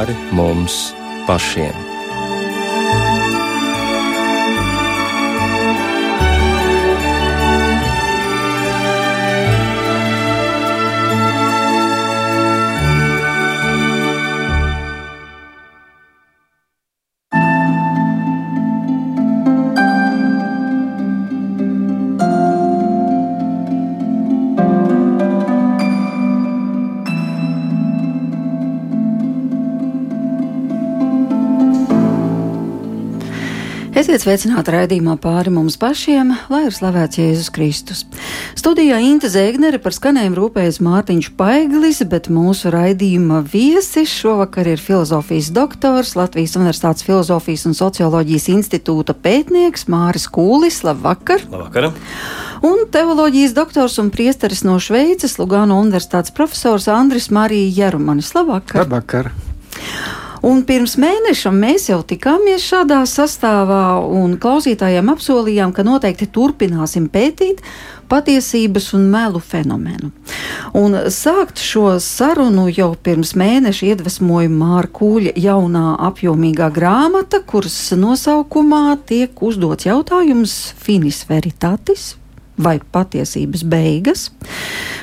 pāri mums pašiem. Esiet sveicināti raidījumā pāri mums pašiem, lai ir slavēts Jēzus Kristus. Studijā Inte Zēgnere par skanējumu rūpējas Mārtiņš Paiglis, bet mūsu raidījuma viesis šovakar ir filozofijas doktors, Latvijas Universitātes filozofijas un socioloģijas institūta pētnieks Māris Kūlis. Labvakar! Labvakar! Un teoloģijas doktors un priesteris no Šveices, Lugano Universitātes profesors Andris Marija Jerumanis. Labvakar! Labvakar. Un pirms mēneša mēs jau tikāmies šādā sastāvā, un klausītājiem apsolījām, ka noteikti turpināsim pētīt patiesības un melu fenomenu. Un sākt šo sarunu jau pirms mēneša iedvesmoja Mārkuļa jaunā apjomīgā grāmata, kuras nosaukumā tiek uzdots jautājums Finis Veritatis vai patiesības beigas.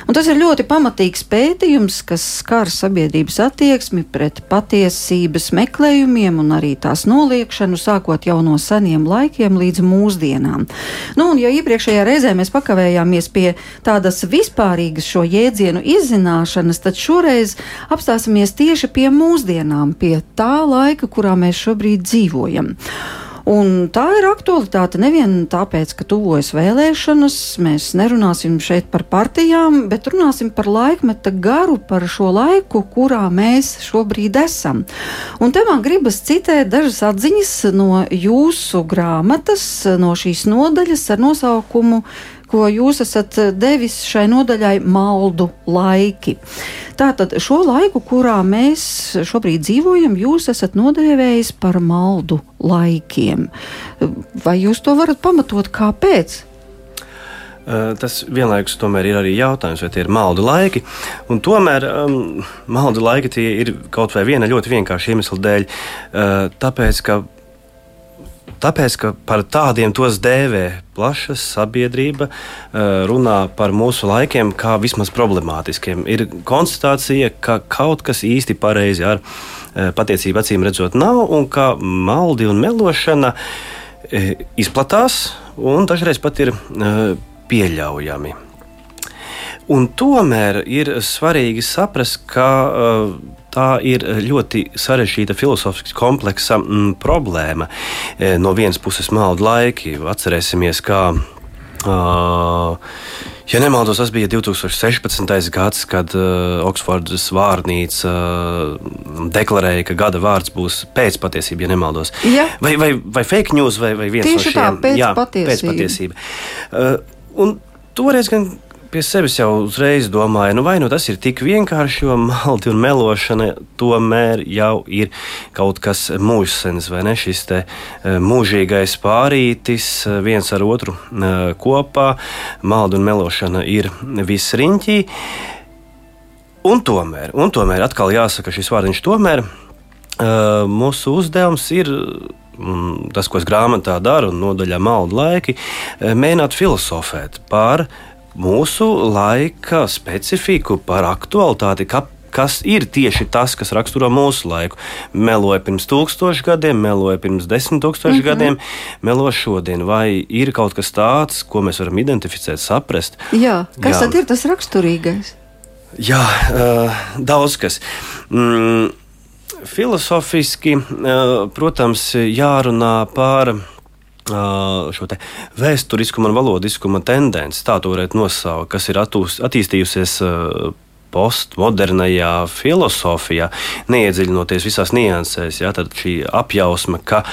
Un tas ir ļoti pamatīgs pētījums, kas skar sabiedrības attieksmi pret patiesības meklējumiem un arī tās noliekšanu, sākot jau no seniem laikiem līdz mūsdienām. Nu, un, ja iepriekšējā reizē mēs pakavējāmies pie tādas vispārīgas šo jēdzienu izzināšanas, tad šoreiz apstāsimies tieši pie mūsdienām, pie tā laika, kurā mēs šobrīd dzīvojam. Un tā ir aktualitāte nevien tāpēc, ka tuvojas vēlēšanas, mēs nerunāsim šeit par partijām, bet runāsim par laikmeta garu, par šo laiku, kurā mēs šobrīd esam. Un te man gribas citēt dažas atziņas no jūsu grāmatas, no šīs nodaļas ar nosaukumu ko jūs esat devis šai nodaļai maldu laiki. Tātad šo laiku, kurā mēs šobrīd dzīvojam, jūs esat nodēvējis par maldu laikiem. Vai jūs to varat pamatot, kāpēc? Tas vienlaikus ir arī jautājums, vai tie ir maldu laiki. Un tomēr um, maldu laiki ir kaut vai viena ļoti vienkārša iemesla dēļ. Uh, tāpēc, ka Tāpēc, ka par tādiem tos dēvē plaša sabiedrība, runā par mūsu laikiem kā vismaz problemātiskiem. Ir konstatācija, ka kaut kas īsti pareizi ar patiesību acīm redzot nav, un ka maldi un melošana izplatās un dažreiz pat ir pieļaujami. Un tomēr ir svarīgi saprast, ka tā ir ļoti sarežģīta filozofiski kompleksa mm, problēma. E, no vienas puses, maldu laiki, atcerēsimies, kā. Uh, Ja nemaldos, tas bija 2016. gads, kad uh, Oksfordas vārnīca uh, deklarēja, ka gada vārds būs pēc patiesības, ja nemaldos. Ja. Vai, vai, vai fake news, vai, vai viens Tieši no šiem? Tā, pēc jā, patiesība. pēc patiesība. Uh, un toreiz gan pie sevis jau uzreiz domāju, nu vai nu tas ir tik vienkārši, jo malti un melošana tomēr jau ir kaut kas mūžsens, vai ne? Šis te eh, mūžīgais pārītis eh, viens ar otru eh, kopā, maldi un melošana ir viss riņķī. Un tomēr, un tomēr atkal jāsaka šis vārdiņš tomēr. Mūsu uzdevums ir tas, ko es grāmatā daru, un nodaļā maldu laiki, mēģināt filozofēt par mūsu laika specifiku, par aktualitāti, kā, kas ir tieši tas, kas raksturo mūsu laiku. Meloja pirms tūkstošiem gadiem, meloja pirms desmit tūkstošiem mm -hmm. gadiem, melo šodien. Vai ir kaut kas tāds, ko mēs varam identificēt, saprast? Jā, kas Jā. tad ir tas raksturīgais? Jā, uh, daudz kas. Mm, filozofiski, uh, protams, jārunā par šo vēsturiskuma un valodiskuma tendenci, tā to varētu nosaukt, kas ir atūs, attīstījusies postmodernajā filozofijā, neiedziļinoties visās niansēs. Ja, tad šī apjausma, ka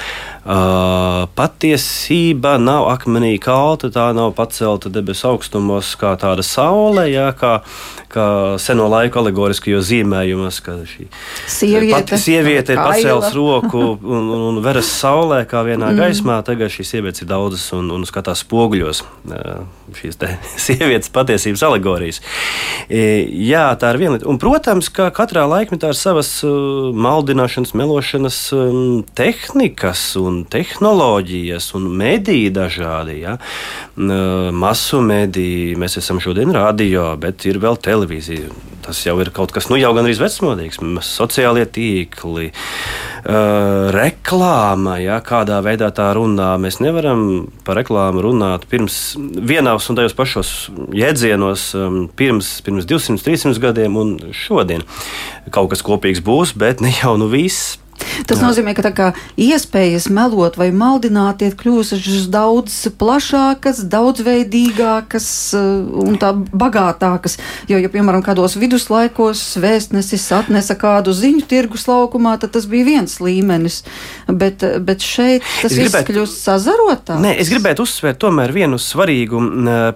Uh, patiesība nav akmenī kalta, tā nav pacelta debesu augstumos kā tāda saule, jā, kā, kā seno laiku alegoriskajos zīmējumos, kad šī sieviete, pati, sieviete ir pacēlusi roku un, un, un veras saulē kā vienā mm. gaismā. Tagad šīs sievietes ir daudzas un, un skatās spoguļos šīs sievietes patiesības alegorijas. Jā, tā ir viena lieta. Un, protams, ka katrā laikmetā ir savas maldināšanas, melošanas tehnikas un un tehnoloģijas un mediji dažādi. Ja? Masu mediji, mēs esam šodien radio, bet ir vēl televīzija. Tas jau ir kaut kas, nu jau gan arī vecmodīgs, sociālie tīkli, uh, reklāma, ja, kādā veidā tā runā. Mēs nevaram par reklāmu runāt pirms vienos un tajos pašos jēdzienos, um, pirms, pirms 200, 300 gadiem un šodien. Kaut kas kopīgs būs, bet ne jau nu viss. Tas Jā. nozīmē, ka iespējas melot vai maldināt ir kļuvušas daudz plašākas, daudzveidīgākas uh, un tā bagātākas. Jo, ja, piemēram, kādos viduslaikos vēstnesis atnesa kādu ziņu tirgus laukumā, tad tas bija viens līmenis. Bet, bet šeit tas es viss gribētu, kļūst sazarotāks. Nē, es gribētu uzsvērt tomēr vienu svarīgu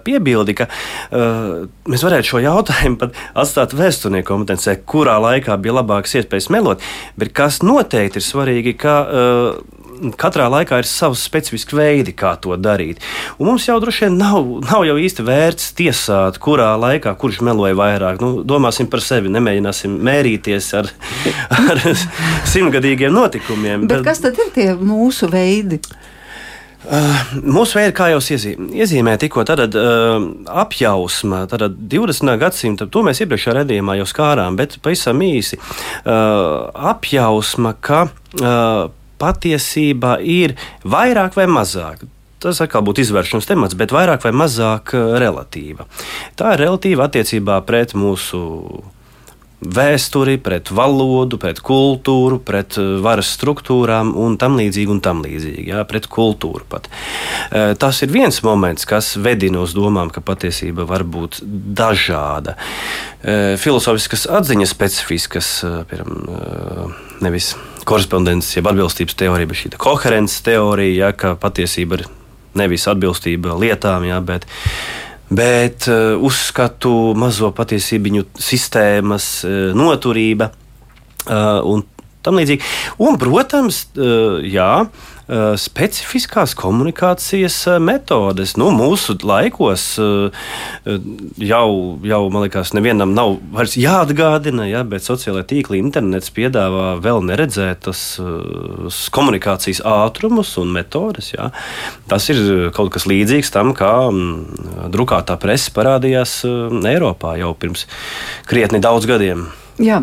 piebildi, ka uh, mēs varētu šo jautājumu pat atstāt vēsturnieku kompetencē, kurā laikā bija labākas iespējas melot, bet kas notiek? Noteikti ir svarīgi, ka uh, katrā laikā ir savs specifisks veidi, kā to darīt. Un mums jau droši vien nav, nav jau īsti vērts tiesāt, kurā laikā kurš meloja vairāk. Nu, domāsim par sevi, nemēģināsim mērīties ar, ar simtgadīgiem notikumiem. Bet, bet kas tad ir tie mūsu veidi? Uh, mūsu veidi, kā jau iezīmēja tikko, tad uh, apjausma, tad 20. gadsimta, to mēs iepriekšējā redzējumā jau skārām, bet pavisam īsi uh, apjausma, ka uh, patiesība ir vairāk vai mazāk. Tas atkal būtu izvēršanas temats, bet vairāk vai mazāk relatīva. Tā ir relatīva attiecībā pret mūsu vēsturi, pret valodu, pret kultūru, pret eh, varas struktūrām un tam līdzīgi, un tam līdzīgi jā, pret kultūru pat. Eh, tas ir viens moments, kas vedina uz domām, ka patiesība var būt dažāda. Eh, filozofiskas atziņas specifiskas, piemēram, nevis korespondences, jeb atbilstības teorija, bet šī koherences teorija, ja, ka patiesība ir nevis atbilstība lietām, ja, bet bet uh, uzskatu mazo patiesību sistēmas uh, noturība uh, un tam līdzīgi. Un, protams, jā. Uh, specifiskās komunikācijas uh, metodes. Nu, mūsu laikos uh, jau, jau, man liekas, nevienam nav vairs jāatgādina, ja, bet sociālai tīkli, internets piedāvā vēl neredzētas komunikācijas ātrumus un metodes. Ja. Tas ir kaut kas līdzīgs tam, kā mm, drukātā presa parādījās Eiropā jau pirms krietni daudz gadiem. Jā.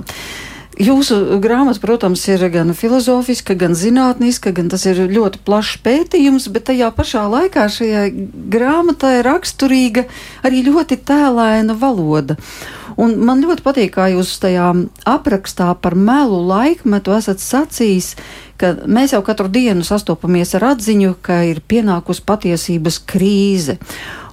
Jūsu grāmata, protams, ir gan filozofiska, gan zinātniska, gan tas ir ļoti plašs pētījums, bet tajā pašā laikā šajā grāmatā ir raksturīga arī ļoti tēlēna valoda. Un man ļoti patīk, kā jūs tajā aprakstā par melu laikmetu esat sacījis, ka mēs jau katru dienu sastopamies ar atziņu, ka ir pienākusi patiesības krīze.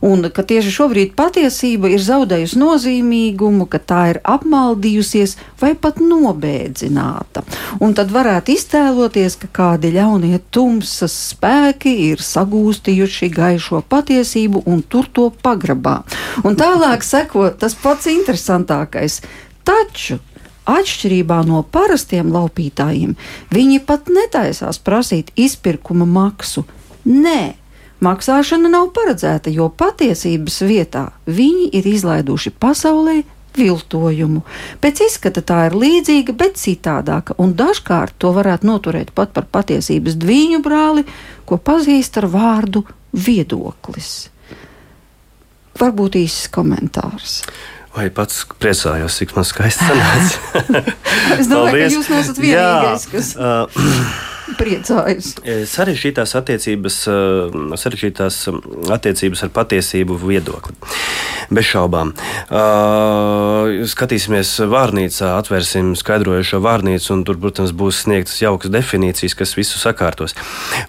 Un ka tieši šobrīd patiesība ir zaudējusi nozīmīgumu, ka tā ir apmaldījusies vai pat nobēdzināta. Un tad varētu iztēloties, ka kādi ļaunie tumsas spēki ir sagūstījuši gaišo patiesību un tur to pagrabā. Un tālāk seko tas pats interesantākais. Taču Atšķirībā no parastiem laupītājiem, viņi pat netaisās prasīt izpirkuma maksu. Nē, maksāšana nav paredzēta, jo patiesības vietā viņi ir izlaiduši pasaulē viltojumu. Pēc izskata tā ir līdzīga, bet citādāka, un dažkārt to varētu noturēt pat par patiesības dviņu brāli, ko pazīst ar vārdu viedoklis. Varbūt īsts komentārs. Vai pats priecājos, cik man skaisti sanāca? es domāju, ka jūs nesat vienīgais, kas priecājas. Sarežģītās attiecības, sarežģītās attiecības ar patiesību viedokli. Bez šaubām. Uh, skatīsimies vārnīcā, atvērsim skaidrojušo vārnīcu, un tur, protams, būs sniegtas jaukas definīcijas, kas visu sakārtos.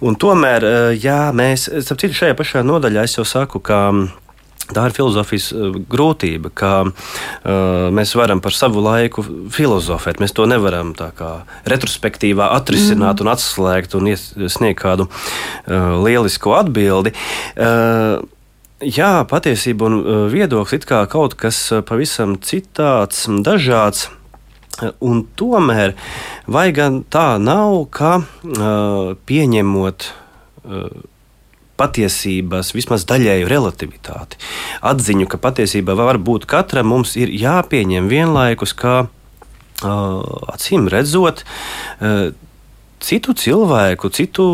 Un tomēr, jā, mēs, starp citu, šajā pašā nodaļā es jau saku, ka Tā ir filozofijas grūtība, ka uh, mēs varam par savu laiku filozofēt. Mēs to nevaram retrospektīvā atrisināt, mm. un atslēgt un sniegt kādu uh, lielisku atbildi. Uh, Jā, patiesība un viedoklis ir kaut kas pavisam citāds, dažāds. Un tomēr, vai gan tā nav, ka uh, pieņemot uh, patiesības, vismaz daļēju relativitāti, atziņu, ka patiesība var būt katram, mums ir jāpieņem vienlaikus, ka acīm redzot, citu cilvēku, citu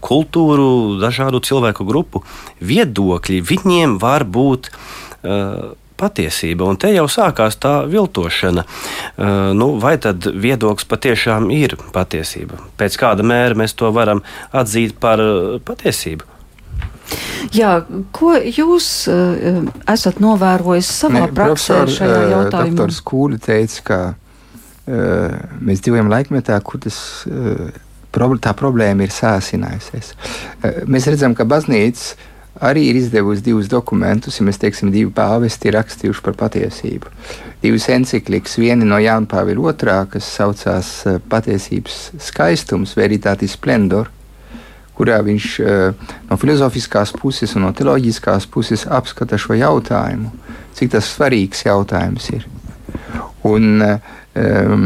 kultūru, dažādu cilvēku grupu viedokļi, viņiem var būt. Patiesība. Un te jau sākās tā viltošana. Uh, nu, vai tad viedoklis patiešām ir patiesība? Pēc kāda mēra mēs to varam atzīt par patiesību? Jā, ko jūs uh, esat novērojis savā ne, praksē šajā uh, jautājumā? Doktors Kūli teica, ka uh, mēs dzīvojam laikmetā, kur tas, uh, tā problēma ir sāsinājusies. Uh, mēs redzam, ka baznīca arī ir izdevusi divus dokumentus, ja mēs teiksim, divi pāvesti ir rakstījuši par patiesību. Divas encyklikas, viena no Jāna Pāvila otrā, kas saucās eh, Patiesības skaistums, Veritātis Splendor, kurā viņš eh, no filozofiskās puses un no teoloģiskās puses apskata šo jautājumu, cik tas svarīgs jautājums ir. Un, um,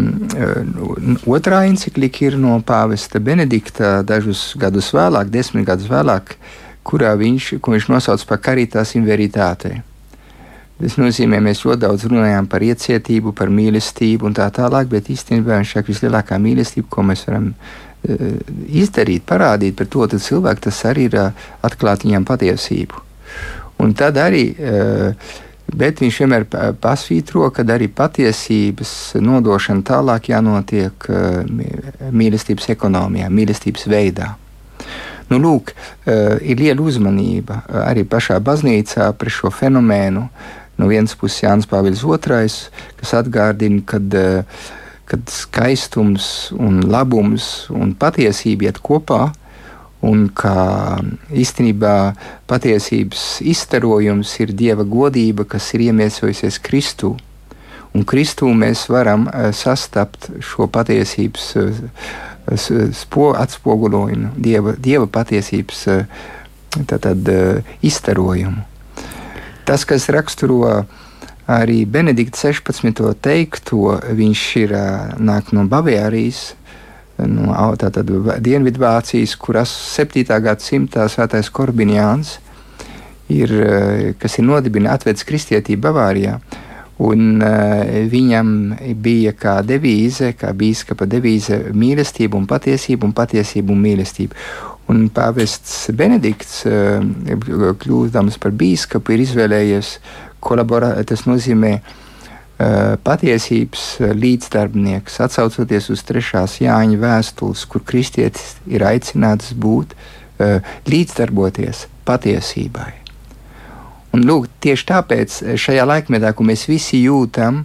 otrā encyklika ir no Pāvesta Benedikta dažus gadus vēlāk, desmit gadus vēlāk, kurā viņš, viņš nosauc par karitas inveritātei. Tas nozīmē, mēs ļoti daudz runājām par iecietību, par mīlestību un tā tālāk, bet īstenībā viņš saka, vislielākā mīlestība, ko mēs varam uh, izdarīt, parādīt par to cilvēku, tas arī ir uh, atklāt viņam patiesību. Un tad arī, uh, bet viņš vienmēr pasvītro, ka arī patiesības nodošana tālāk jānotiek mīlestības ekonomijā, mīlestības veidā. Nu, lūk, eh, ir liela uzmanība eh, arī pašā baznīcā par šo fenomenu. No vienas puses Jānis Pāvils II, kas atgādina, ka eh, kad skaistums, un labums un patiesība iet kopā, un ka īstenībā patiesības izstarojums ir dieva godība, kas ir iemiesojusies Kristū. Un Kristū mēs varam sastapt šo patiesības spo, atspoguļojumu, dieva, dieva patiesības tātad, izstarojumu. Tas, kas raksturo arī Benedikta 16. teikto, viņš ir nāk no Bavārijas. No tātad Dienvidvācijas, kuras 7. gadsimtā svētais Korbiniāns ir, kas ir nodibinājis, atvedis kristietību Bavārijā. Un uh, viņam bija kā devīze, kā biskupa devīze, mīlestība un patiesība, un patiesība un mīlestība. Un pāvests Benedikts, uh, kļūdams par biskupu, ir izvēlējies kolaborēt. Tas nozīmē uh, patiesības līdzdarbnieks, atsaucoties uz trešās Jāņa vēstules, kur kristietis ir aicināts būt uh, līdzdarboties patiesībai. Un, lūk, tieši tāpēc eh, šajā laikmetā, ko mēs visi jūtam,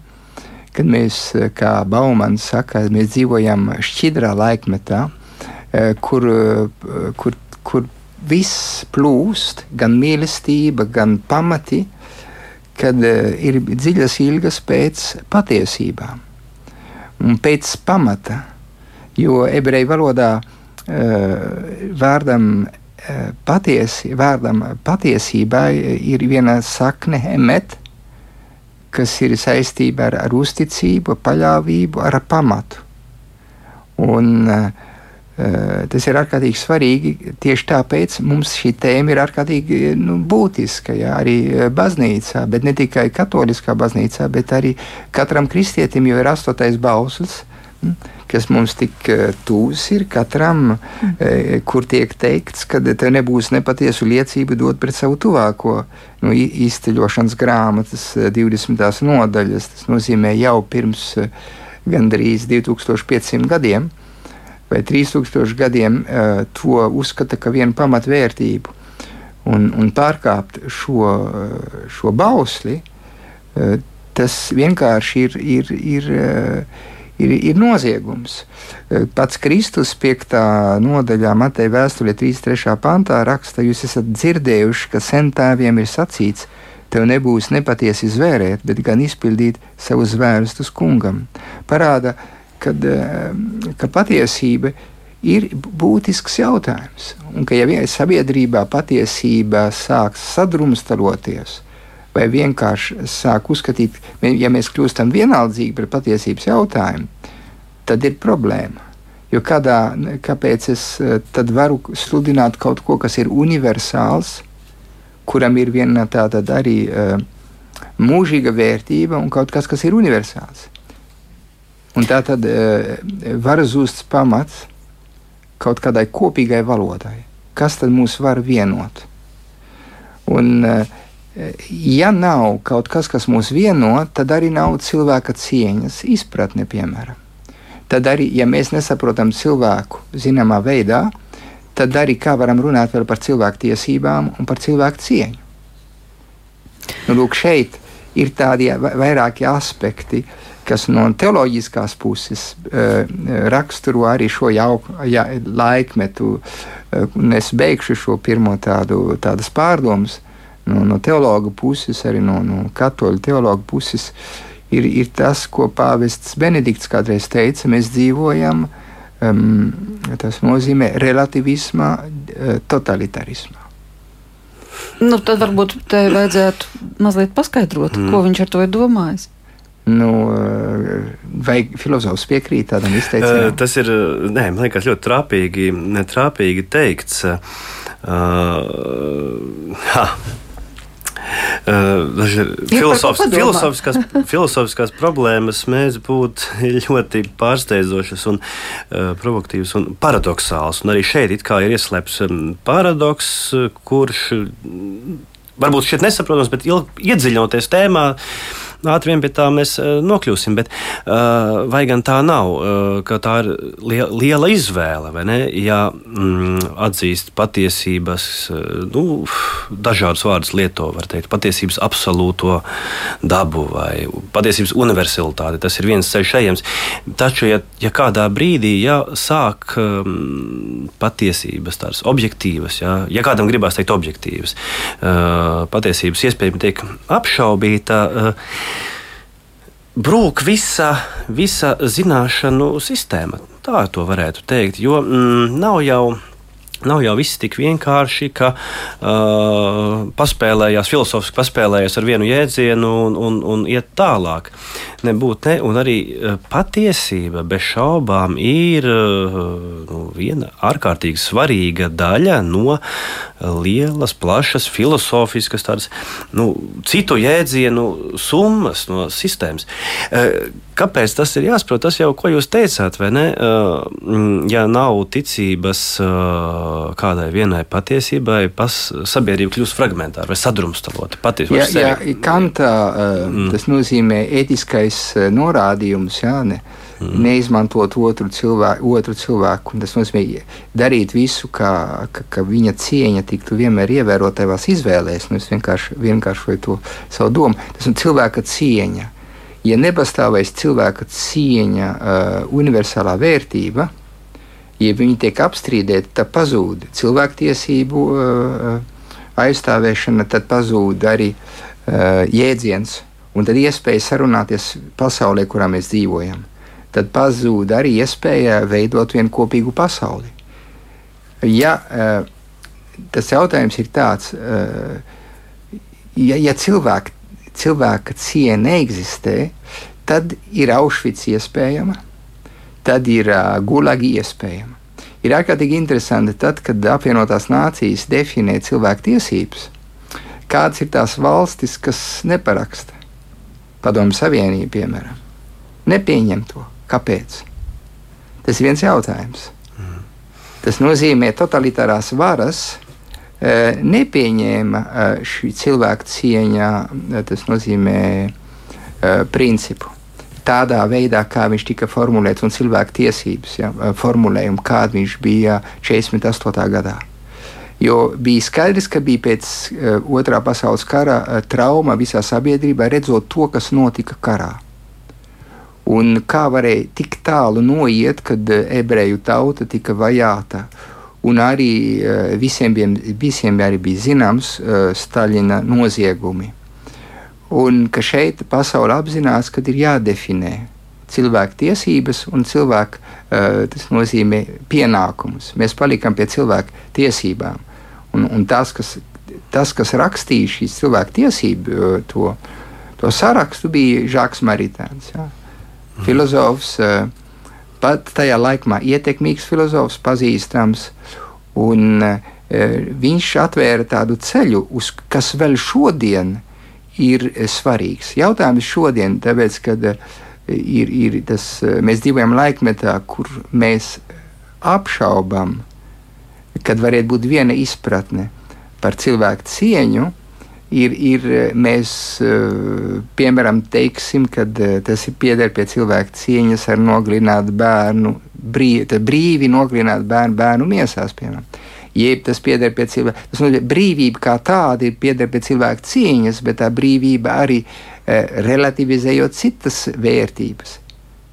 kad mēs, eh, kā Baumans saka, mēs dzīvojam šķidrā laikmetā, eh, kur, kur, kur viss plūst, gan mīlestība, gan pamati, kad ir dziļas ilgas pēc patiesībām un pēc pamata. Jo ebreju valodā vārdam patiesi, vārdam patiesībai ir viena sakne, emet, kas ir saistība ar, ar uzticību, paļāvību, ar pamatu. Un, uh, tas ir ārkārtīgi svarīgi. Tieši tāpēc mums šī tēma ir ārkārtīgi nu, būtiska. Jā, arī baznīcā, bet ne tikai katoliskā baznīcā, bet arī katram kristietim jau ir astotais bauslis. Mm kas mums tik eh, tūs ir katram, kur tiek teikts, ka te nebūs nepatiesu liecību dot pret savu tuvāko. Nu, izceļošanas grāmatas 20. Eh, nodaļas, tas nozīmē jau pirms gandrīz 2500 gadiem vai 3000 gadiem to uzskata par vienu pamatvērtību. Un, un pārkāpt šo, šo bausli, tas vienkārši ir, ir, ir ir, ir noziegums. Pats Kristus 5. nodaļā Mateja vēstulē 33. pantā raksta, jūs esat dzirdējuši, ka sentēviem ir sacīts, tev nebūs nepatiesi zvērēt, bet gan izpildīt savus zvērstus kungam. Parāda, kad, ka patiesība ir būtisks jautājums. Un ka ja sabiedrībā patiesība sāks sadrumstaloties, vai vienkārši sāk uzskatīt, ja mēs kļūstam vienaldzīgi par patiesības jautājumu, tad ir problēma. Jo kādā, kāpēc es eh, tad varu sludināt kaut ko, kas ir universāls, kuram ir viena tāda arī uh, mūžīga vērtība un kaut kas, kas ir universāls. Un tā tad uh, var zust pamats kaut kādai kopīgai valodai. Kas tad mūs var vienot? Un, uh, ja nav kaut kas, kas mūs vieno, tad arī nav cilvēka cieņas izpratne, piemēram. Tad arī, ja mēs nesaprotam cilvēku zināmā veidā, tad arī kā varam runāt par cilvēku tiesībām un par cilvēku cieņu. Nu, lūk, šeit ir tādi vairāki aspekti, kas no teoloģiskās puses uh, raksturo arī šo jauku, ja, laikmetu. Uh, es beigšu šo pirmo tādu pārdomu no, no teologa puses, arī no, no katoļu teologa puses, ir, ir tas, ko pāvests Benedikts kādreiz teica. Mēs dzīvojam, um, tas nozīmē relativismā, totalitarismā. Nu, tad varbūt te vajadzētu mazliet paskaidrot, mm. ko viņš ar to ir domājis. Nu, uh, vai filozofs piekrīt tādam izteicienam? Uh, tas ir nē, liekas, ļoti trāpīgi, trāpīgi teikts. Uh, ha, Filosofis, filosofiskās, filosofiskās problēmas mēdz būt ļoti pārsteidzošas un uh, provokatīvas un paradoxālas. Un arī šeit ir ieslēpts paradoks, kurš varbūt šeit nesaprotams, bet iedziļinoties tēmā ātri vien pie tā mēs eh, nokļūsim. Bet uh, vai gan tā nav, uh, ka tā ir liela, izvēle, vai ne? Ja mm, atzīst patiesības, nu, dažādus vārdus lieto, var teikt, patiesības absolūto dabu vai patiesības universalitāti, tas ir viens ceļš ejams. Taču, ja, ja kādā brīdī ja, sāk um, patiesības tādas objektīvas, ja, ja kādam gribās teikt objektīvas, uh, patiesības iespējami tiek apšaubīta. Uh, brūk visa, visa zināšanu sistēma. Tā to varētu teikt, jo mm, nav jau. Nav jau viss tik vienkārši, ka uh, paspēlējās, filozofiski paspēlējās ar vienu jēdzienu un, un, un iet tālāk. Nebūt ne, un arī patiesība bez šaubām ir uh, nu, viena ārkārtīgi svarīga daļa no lielas, plašas, filozofiskas, tādas nu, citu jēdzienu summas no sistēmas. E, kāpēc tas ir jāsaprot? Tas jau, ko jūs teicāt, vai ne? E, ja nav ticības e, kādai vienai patiesībai, pas, sabiedrība kļūst fragmentāra vai sadrumstalota. Jā, jā, Kantā mm. tas nozīmē ētiskais norādījums. Jā, ne? mm. neizmantot otru cilvēku, otru cilvēku. Tas nozīmē darīt visu, kā, ka, ka viņa cieņa tiktu vienmēr ievērota tavās izvēlēs. Nu, es vienkārši vienkāršoju to savu domu. Tas ir cilvēka cieņa. Ja nepastāvēs cilvēka cieņa, uh, universālā vērtība, ja viņi tiek apstrīdēti, tad pazūd cilvēktiesību uh, aizstāvēšana, tad pazūd arī uh, jēdziens un tad iespēja sarunāties pasaulē, kurā mēs dzīvojam tad pazūd arī iespēja veidot vienu kopīgu pasauli. Ja uh, tas jautājums ir tāds, uh, ja, ja cilvēka, cilvēka cieņa neeksistē, tad ir Auschwitz iespējama, tad ir uh, Gulagi iespējama. Ir ārkārtīgi interesanti, tad, kad apvienotās nācijas definē cilvēku tiesības, kādas ir tās valstis, kas neparaksta. Padomu Savienība, piemēram, nepieņem to. Kāpēc? Tas ir viens jautājums. Mm. Tas nozīmē, totalitārās varas nepieņēma šī cilvēka cieņā, tas nozīmē principu. Tādā veidā, kā viņš tika formulēts, un cilvēku tiesības ja, formulējumu, kāda viņš bija 48. gadā. Jo bija skaidrs, ka bija pēc uh, otrā pasaules kara uh, trauma visā sabiedrībā, redzot to, kas notika karā. Un kā varēja tik tālu noiet, kad ebreju tauta tika vajāta. Un arī eh, visiem bija, visiem arī bija zināms eh, Staļina noziegumi. Un ka šeit pasaule apzinās, ka ir jādefinē cilvēku tiesības un cilvēku tas nozīmē pienākumus. Mēs palikam pie cilvēku tiesībām. Un, un tas, kas, tas, kas rakstīja šīs cilvēku tiesību to, to sarakstu, bija Žaks Maritāns. Ja? Mm. Pat tajā laikā ietekmīgs filozofs, pazīstams. Un, viņš atvēra tādu ceļu, uz, kas vēl šodien ir svarīgs. Jautājums šodien, tāpēc, kad ir, ir tas, mēs dzīvojam laikmetā, kur mēs apšaubām, kad varētu būt viena izpratne par cilvēku cieņu. Ir, ir, mēs, piemēram, teiksim, ka tas ir pieder pie cilvēka cieņas ar nogalinātu bērnu, brīvi, brīvi nogalinātu bērnu, bērnu miesās, piemēram jeb tas pieder pie cilvēka. Tas nozīmē, brīvība kā tāda ir pieder pie cilvēka cieņas, bet tā brīvība arī e, relativizējot citas vērtības.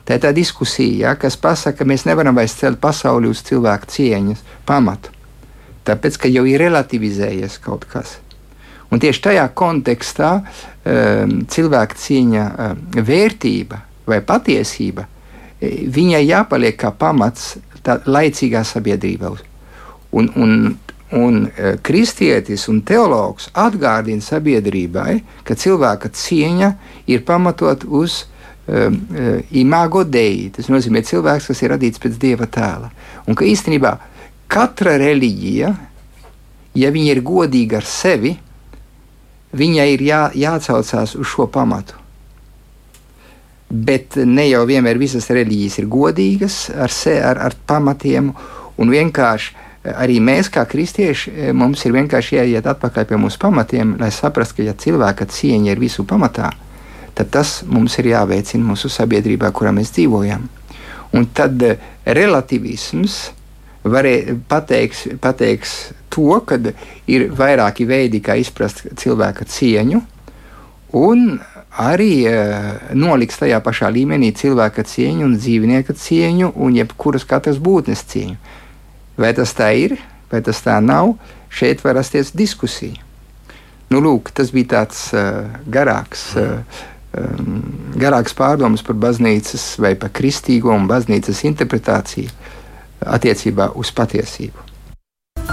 Tā ir tā diskusija, ja, kas pasaka, ka mēs nevaram vairs celt pasauli uz cilvēku cieņas pamatu. Tāpēc, ka jau ir relativizējies kaut kas. Un tieši tajā kontekstā um, cilvēka cieņa, um, vērtība vai patiesība, viņai jāpaliek kā pamats laicīgā sabiedrībā. Un, un, un e, kristietis un teologs atgādina sabiedrībai, ka cilvēka cieņa ir pamatot uz um, imago dei. Tas nozīmē cilvēks, kas ir radīts pēc dieva tēla. Un ka īstenībā katra reliģija, ja viņa ir godīga ar sevi, viņai ir jā, jāatcaucās uz šo pamatu. Bet ne jau vienmēr visas reliģijas ir godīgas ar, se, ar, ar pamatiem, un vienkārši arī mēs, kā kristieši, e, mums ir vienkārši jāiet atpakaļ pie mūsu pamatiem, lai saprastu, ka ja cilvēka cieņa ir visu pamatā, tad tas mums ir jāveicina mūsu sabiedrībā, kurā mēs dzīvojam. Un tad e, relativisms varē, pateiks, pateiks to, ka ir vairāki veidi, kā izprast cilvēka cieņu, un arī uh, noliks tajā pašā līmenī cilvēka cieņu un dzīvnieka cieņu un jebkuras katras būtnes cieņu. Vai tas tā ir, vai tas tā nav, šeit var rasties diskusija. Nu, lūk, tas bija tāds uh, garāks, uh, um, garāks pārdoms par baznīcas vai par kristīgo un baznīcas interpretāciju attiecībā uz patiesību.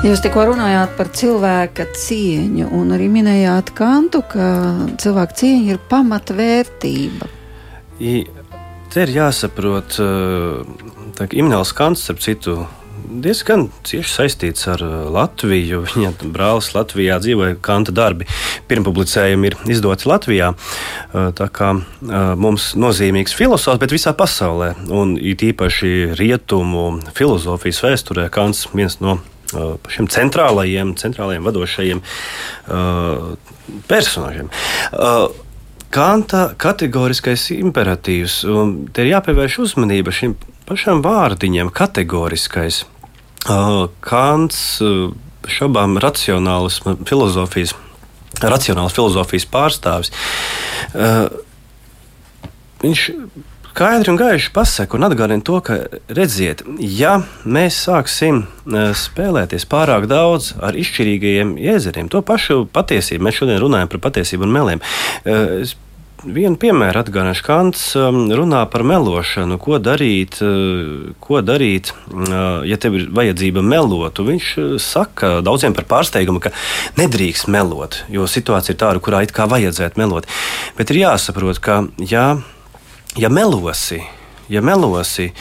Jūs tikko runājāt par cilvēka cieņu, un arī minējāt kantu, ka cilvēka cieņa ir pamatvērtība. I, te ir jāsaprot, ka Imants Kants, starp citu, diezgan cieši saistīts ar uh, Latviju. Viņa brālis Latvijā dzīvoja, Kanta darbi pirmpublicējumi ir izdoti Latvijā. Uh, tā kā uh, mums nozīmīgs filozofs, bet visā pasaulē, un it īpaši rietumu filozofijas vēsturē, Kants viens no šiem centrālajiem, centrālajiem vadošajiem personāžiem. Kanta kategoriskais imperatīvs, un te ir jāpievērš uzmanība šim pašam vārdiņam, kategoriskais. Kants šaubām racionālas filozofijas, racionālas filozofijas pārstāvis. Viņš skaidri un gaiši pasaka un atgādina to, ka, redziet, ja mēs sāksim spēlēties pārāk daudz ar izšķirīgajiem jēzeriem, to pašu patiesību, mēs šodien runājam par patiesību un meliem. Es vienu piemēru atgādināšu. Kants um, runā par melošanu, ko darīt, uh, ko darīt uh, ja tev ir vajadzība melot. Viņš uh, saka daudziem par pārsteigumu, ka nedrīkst melot, jo situācija ir tāda, kurā it kā vajadzētu melot. Bet ir jāsaprot, ka ja, ja melosi, ja melosi,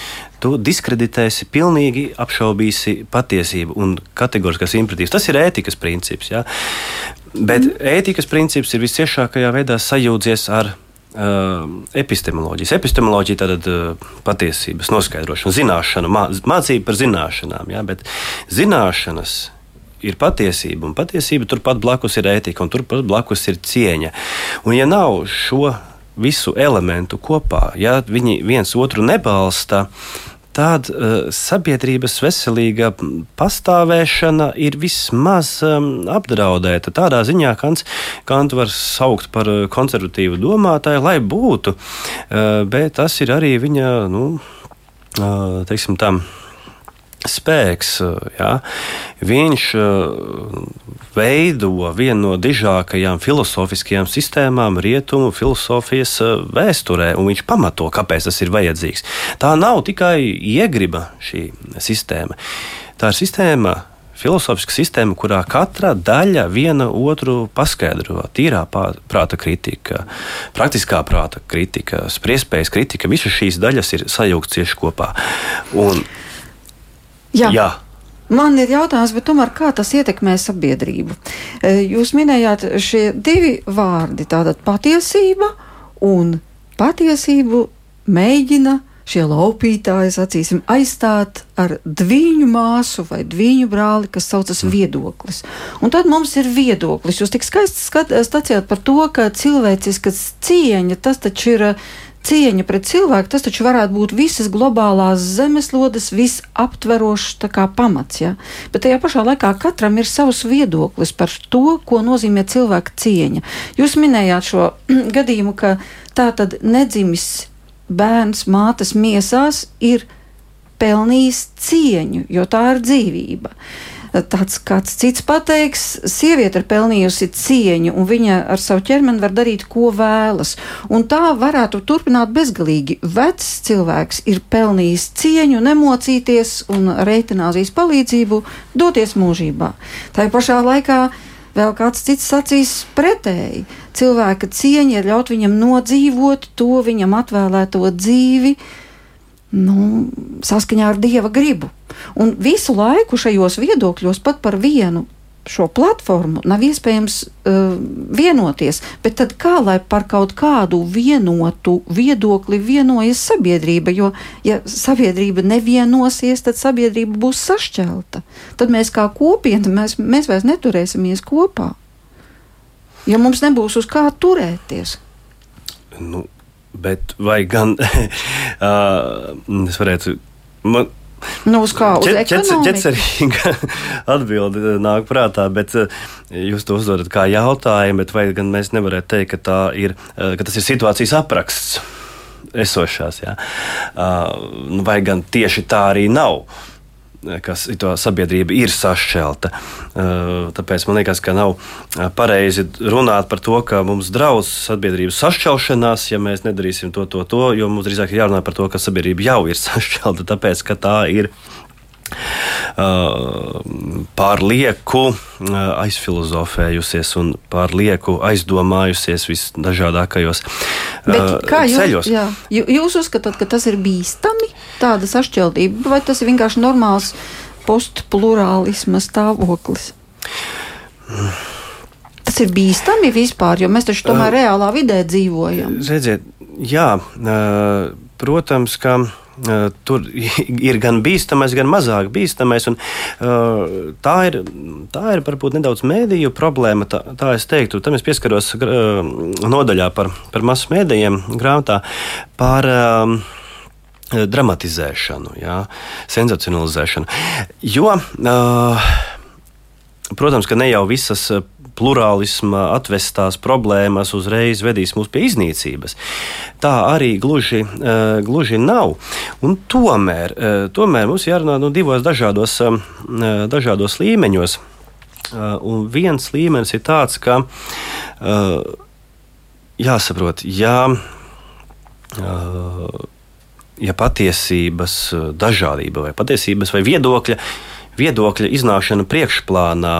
tu diskreditēsi, pilnīgi apšaubīsi patiesību un kategoriskas imperatīvas. Tas ir ētikas princips. Ja? Bet mm. ētikas princips ir visciešākajā veidā sajūdzies ar uh, epistemoloģijas. Epistemoloģija tad uh, patiesības noskaidrošana, zināšana, mā, mācība par zināšanām. Ja? Bet zināšanas ir patiesība, un patiesība turpat blakus ir ētika, un turpat blakus ir cieņa. Un ja nav šo visu elementu kopā, ja viņi viens otru nebalsta, tad uh, sabiedrības veselīga pastāvēšana ir vismaz um, apdraudēta. Tādā ziņā Kants, Kantu var saukt par uh, konservatīvu domātāju, lai būtu, uh, bet tas ir arī viņa, nu, uh, teiksim, tam spēks, ja, viņš veido vienu no dižākajām filozofiskajām sistēmām rietumu filozofijas vēsturē, un viņš pamato, kāpēc tas ir vajadzīgs. Tā nav tikai iegriba šī sistēma. Tā ir sistēma, filozofiska sistēma, kurā katra daļa viena otru paskaidro. Tīrā prāta kritika, praktiskā prāta kritika, spriedzspējas kritika, visas šīs daļas ir sajūgtas cieši kopā. Un, jā. jā. Man ir jautājums, bet tomēr kā tas ietekmē sabiedrību? E, jūs minējāt šie divi vārdi - tātad patiesība un patiesību mēģina šie laupītāji, sacīsim, aizstāt ar dviņu māsu vai dviņu brāli, kas saucas mm. viedoklis. Un tad mums ir viedoklis. Jūs tik skaisti stāstījāt par to, ka cilvēciskas cieņa, tas taču ir cieņa pret cilvēku, tas taču varētu būt visas globālās zemeslodes visaptverošs pamats. Ja? Bet tajā pašā laikā katram ir savs viedoklis par to, ko nozīmē cilvēka cieņa. Jūs minējāt šo gadījumu, ka tā tad nedzimis bērns mātes miesās ir pelnījis cieņu, jo tā ir dzīvība. Tāds kāds cits pateiks, sieviete ir pelnījusi cieņu, un viņa ar savu ķermeni var darīt, ko vēlas. Un tā varētu turpināt bezgalīgi. Vecs cilvēks ir pelnījis cieņu, nemocīties un reitinājis palīdzību, doties mūžībā. Tā pašā laikā Vēl kāds cits sacīs pretēji. Cilvēka cieņa ir ļaut viņam nodzīvot to viņam atvēlēto dzīvi nu, saskaņā ar dieva gribu. Un visu laiku šajos viedokļos pat par vienu šo platformu nav iespējams uh, vienoties. Bet tad kā lai par kaut kādu vienotu viedokli vienojas sabiedrība? Jo, ja sabiedrība nevienosies, tad sabiedrība būs sašķelta. Tad mēs kā kopiena mēs, mēs vairs neturēsimies kopā. Ja mums nebūs uz kā turēties. Nu, bet vai gan uh, es varētu. Man, Nu, uz kā? Uz ķecerīga atbilde eh, nāk prātā, bet eh, jūs to uzdodat kā jautājumu, bet vai gan mēs nevarētu teikt, ka, ir, eh, ka tas ir situācijas apraksts esošās, jā? Nu, vai gan tieši tā arī nav? Kas sabiedrība ir sašķelta. Tāpēc man liekas, ka nav pareizi runāt par to, ka mums draudz sabiedrības sašķelšanās, ja mēs nedarīsim to, to, to, jo mums drīzāk ir jārunā par to, ka sabiedrība jau ir sašķelta, tāpēc ka tā ir pārlieku aizfilozofējusies un pārlieku aizdomājusies visdažādākajos ceļos. Jā, jūs uzskatāt, ka tas ir bīstami, tāda sašķeldība, vai tas ir vienkārši normāls postplurālisma stāvoklis? Tas ir bīstami vispār, jo mēs taču tomēr uh, reālā vidē dzīvojam. Redziet, jā, uh, protams, ka Uh, tur ir gan bīstamais, gan mazāk bīstamais. Un, tā, ir, tā ir varbūt nedaudz mēdīju problēma. Tā, tā es teiktu, tam es pieskaros nodaļā par, par masu mēdījiem grāmatā par. Dramatizēšanu, jā, sensacionalizēšanu. Jo, uh, protams, ka ne jau visas plurālisma atvestās problēmas uzreiz vedīs mūs pie iznīcības. Tā arī gluži, uh, gluži nav. Un tomēr, uh, tomēr mums jārunā nu, divos dažādos, uh, dažādos līmeņos. Un viens līmenis ir tāds, ka jāsaprot, ja, ja patiesības dažādība vai patiesības vai viedokļa, viedokļa iznākšana priekšplānā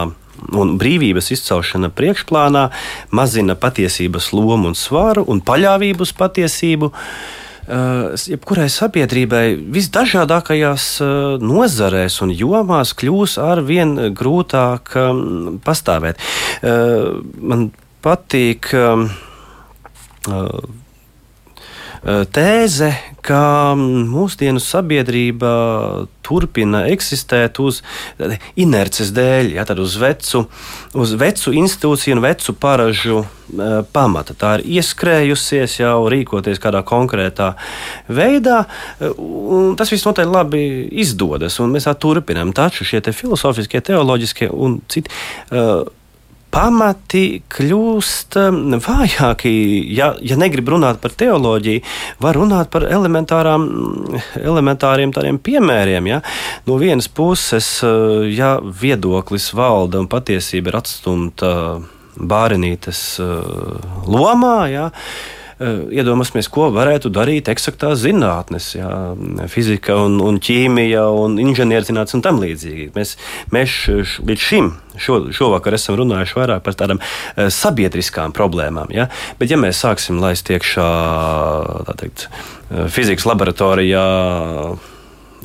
un brīvības izcelšana priekšplānā mazina patiesības lomu un svaru un paļāvību uz patiesību. Uh, jebkurai sabiedrībai visdažādākajās uh, nozarēs un jomās kļūs ar vien grūtāk um, pastāvēt. Uh, man patīk um, tēze, ka mūsdienu sabiedrība turpina eksistēt uz inerces dēļ, ja, uz, vecu, uz vecu institūciju un vecu paražu uh, pamata. Tā ir ieskrējusies jau rīkoties kādā konkrētā veidā, un tas viss noteikti labi izdodas, un mēs tā turpinām. Taču šie te filozofiskie, teoloģiskie un citi. Uh, pamati kļūst um, vājāki. Ja, ja negrib runāt par teoloģiju, var runāt par elementāriem tādiem piemēriem. Ja? No vienas puses, uh, ja viedoklis valda un patiesība ir atstumta bārenītes uh, lomā, ja? Iedomāsimies, ko varētu darīt eksaktās zinātnes, jā, fizika, un, un ķīmija, un inženierzinātnes un tam līdzīgi. Mēs, mēs līdz šim šo, šovakar esam runājuši vairāk par tādām sabiedriskām problēmām. Ja? Bet, ja mēs sāksim laist iekšā teikt, eh, fizikas laboratorijā,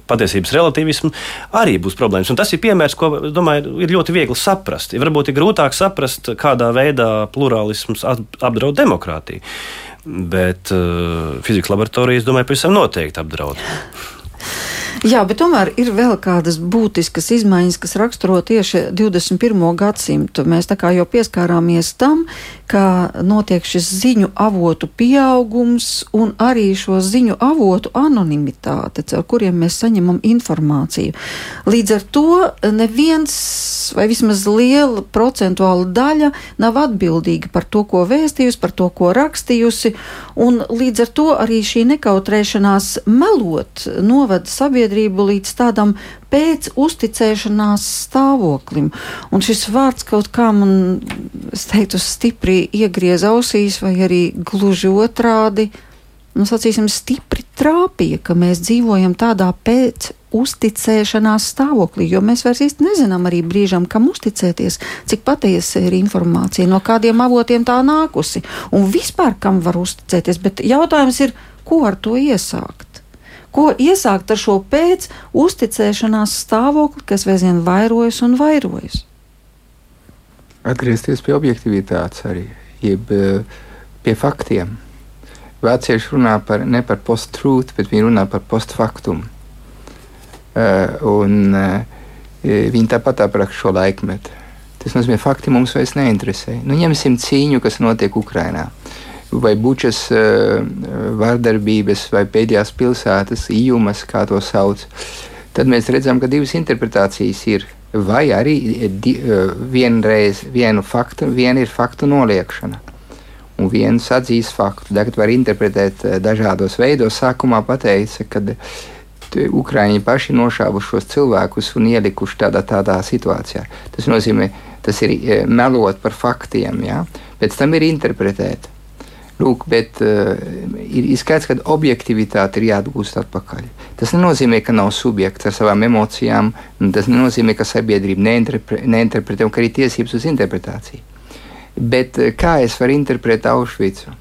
patiesības relativismu, arī būs problēmas. Un tas ir piemērs, ko domāju, ir ļoti viegli saprast. Varbūt ir grūtāk saprast, kādā veidā plurālisms apdraud demokrātiju bet uh, fizikas laboratorijas, domāju, pavisam noteikti apdraud. Jā, bet tomēr ir vēl kādas būtiskas izmaiņas, kas raksturo tieši 21. gadsimtu. Mēs tā kā jau pieskārāmies tam, ka notiek šis ziņu avotu pieaugums un arī šo ziņu avotu anonimitāte, caur kuriem mēs saņemam informāciju. Līdz ar to neviens vai vismaz liela procentuāla daļa nav atbildīga par to, ko vēstījusi, par to, ko rakstījusi, un līdz ar to arī šī nekautrēšanās melot novada sabiedrību līdz tādam pēc uzticēšanās stāvoklim. Un šis vārds kaut kā man, es teiktu, stipri iegriez ausīs, vai arī gluži otrādi, nu, sacīsim, stipri trāpīja, ka mēs dzīvojam tādā pēc uzticēšanās stāvoklī, jo mēs vairs īsti nezinām arī brīžam, kam uzticēties, cik patiesa ir informācija, no kādiem avotiem tā nākusi un vispār kam var uzticēties. Bet jautājums ir, ko ar to iesākt? Ko iesākt ar šo pēc uzticēšanās stāvokli, kas aizvien vairojas un vairojas? Atgriezties pie objektivitātes arī, jeb eh, pie faktiem. Vācieši runā par, ne par post-truth, bet viņi runā par post-faktumu. Uh, un uh, viņi tāpat apraksta šo laikmetu. Tas nozīmē, ka fakti mums vairs neinteresē. Nu, ņemsim cīņu, kas notiek Ukrajinā. Vai bučas uh, vardarbības, vai pēdējās pilsētas ījumas, kā to sauc, tad mēs redzam, ka divas interpretācijas ir. Vai arī di, uh, vienreiz vienu faktu, viena ir faktu noliekšana. Un viens atzīs faktu. Tagad var interpretēt uh, dažādos veidos. Sākumā pateica, ka Ukrāņi paši nošāvuši šos cilvēkus un ielikuši tādā, tādā situācijā. Tas nozīmē, tas ir melot par faktiem. Ja? Pēc tam ir interpretēt. Lūk, bet uh, ir, ir skaidrs, ka objektivitāte ir jāatgūst atpakaļ. Tas nenozīmē, ka nav subjekts ar savām emocijām, tas nenozīmē, ka sabiedrība neinterpre, neinterpretē un ka ir tiesības uz interpretāciju. Bet uh, kā es varu interpretēt Aušvicu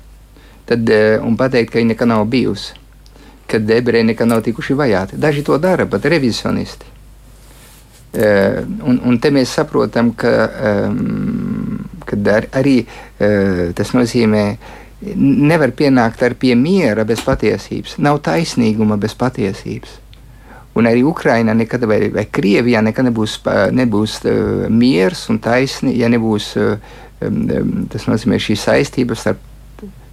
tad, uh, un pateikt, ka viņa nekad nav bijusi, kad ebreji nekad nav tikuši vajāti? Daži to dara, pat revizioniste. Uh, un, un te mēs saprotam, ka, um, ka ar, arī uh, tas nozīmē, uh, nevar pienākt ar pie miera bez patiesības, nav taisnīguma bez patiesības. Un arī Ukrainā nekad, vai, vai Krievijā nekad nebūs, nebūs uh, miers un taisnība, ja nebūs uh, um, tas nozīmē šī saistība starp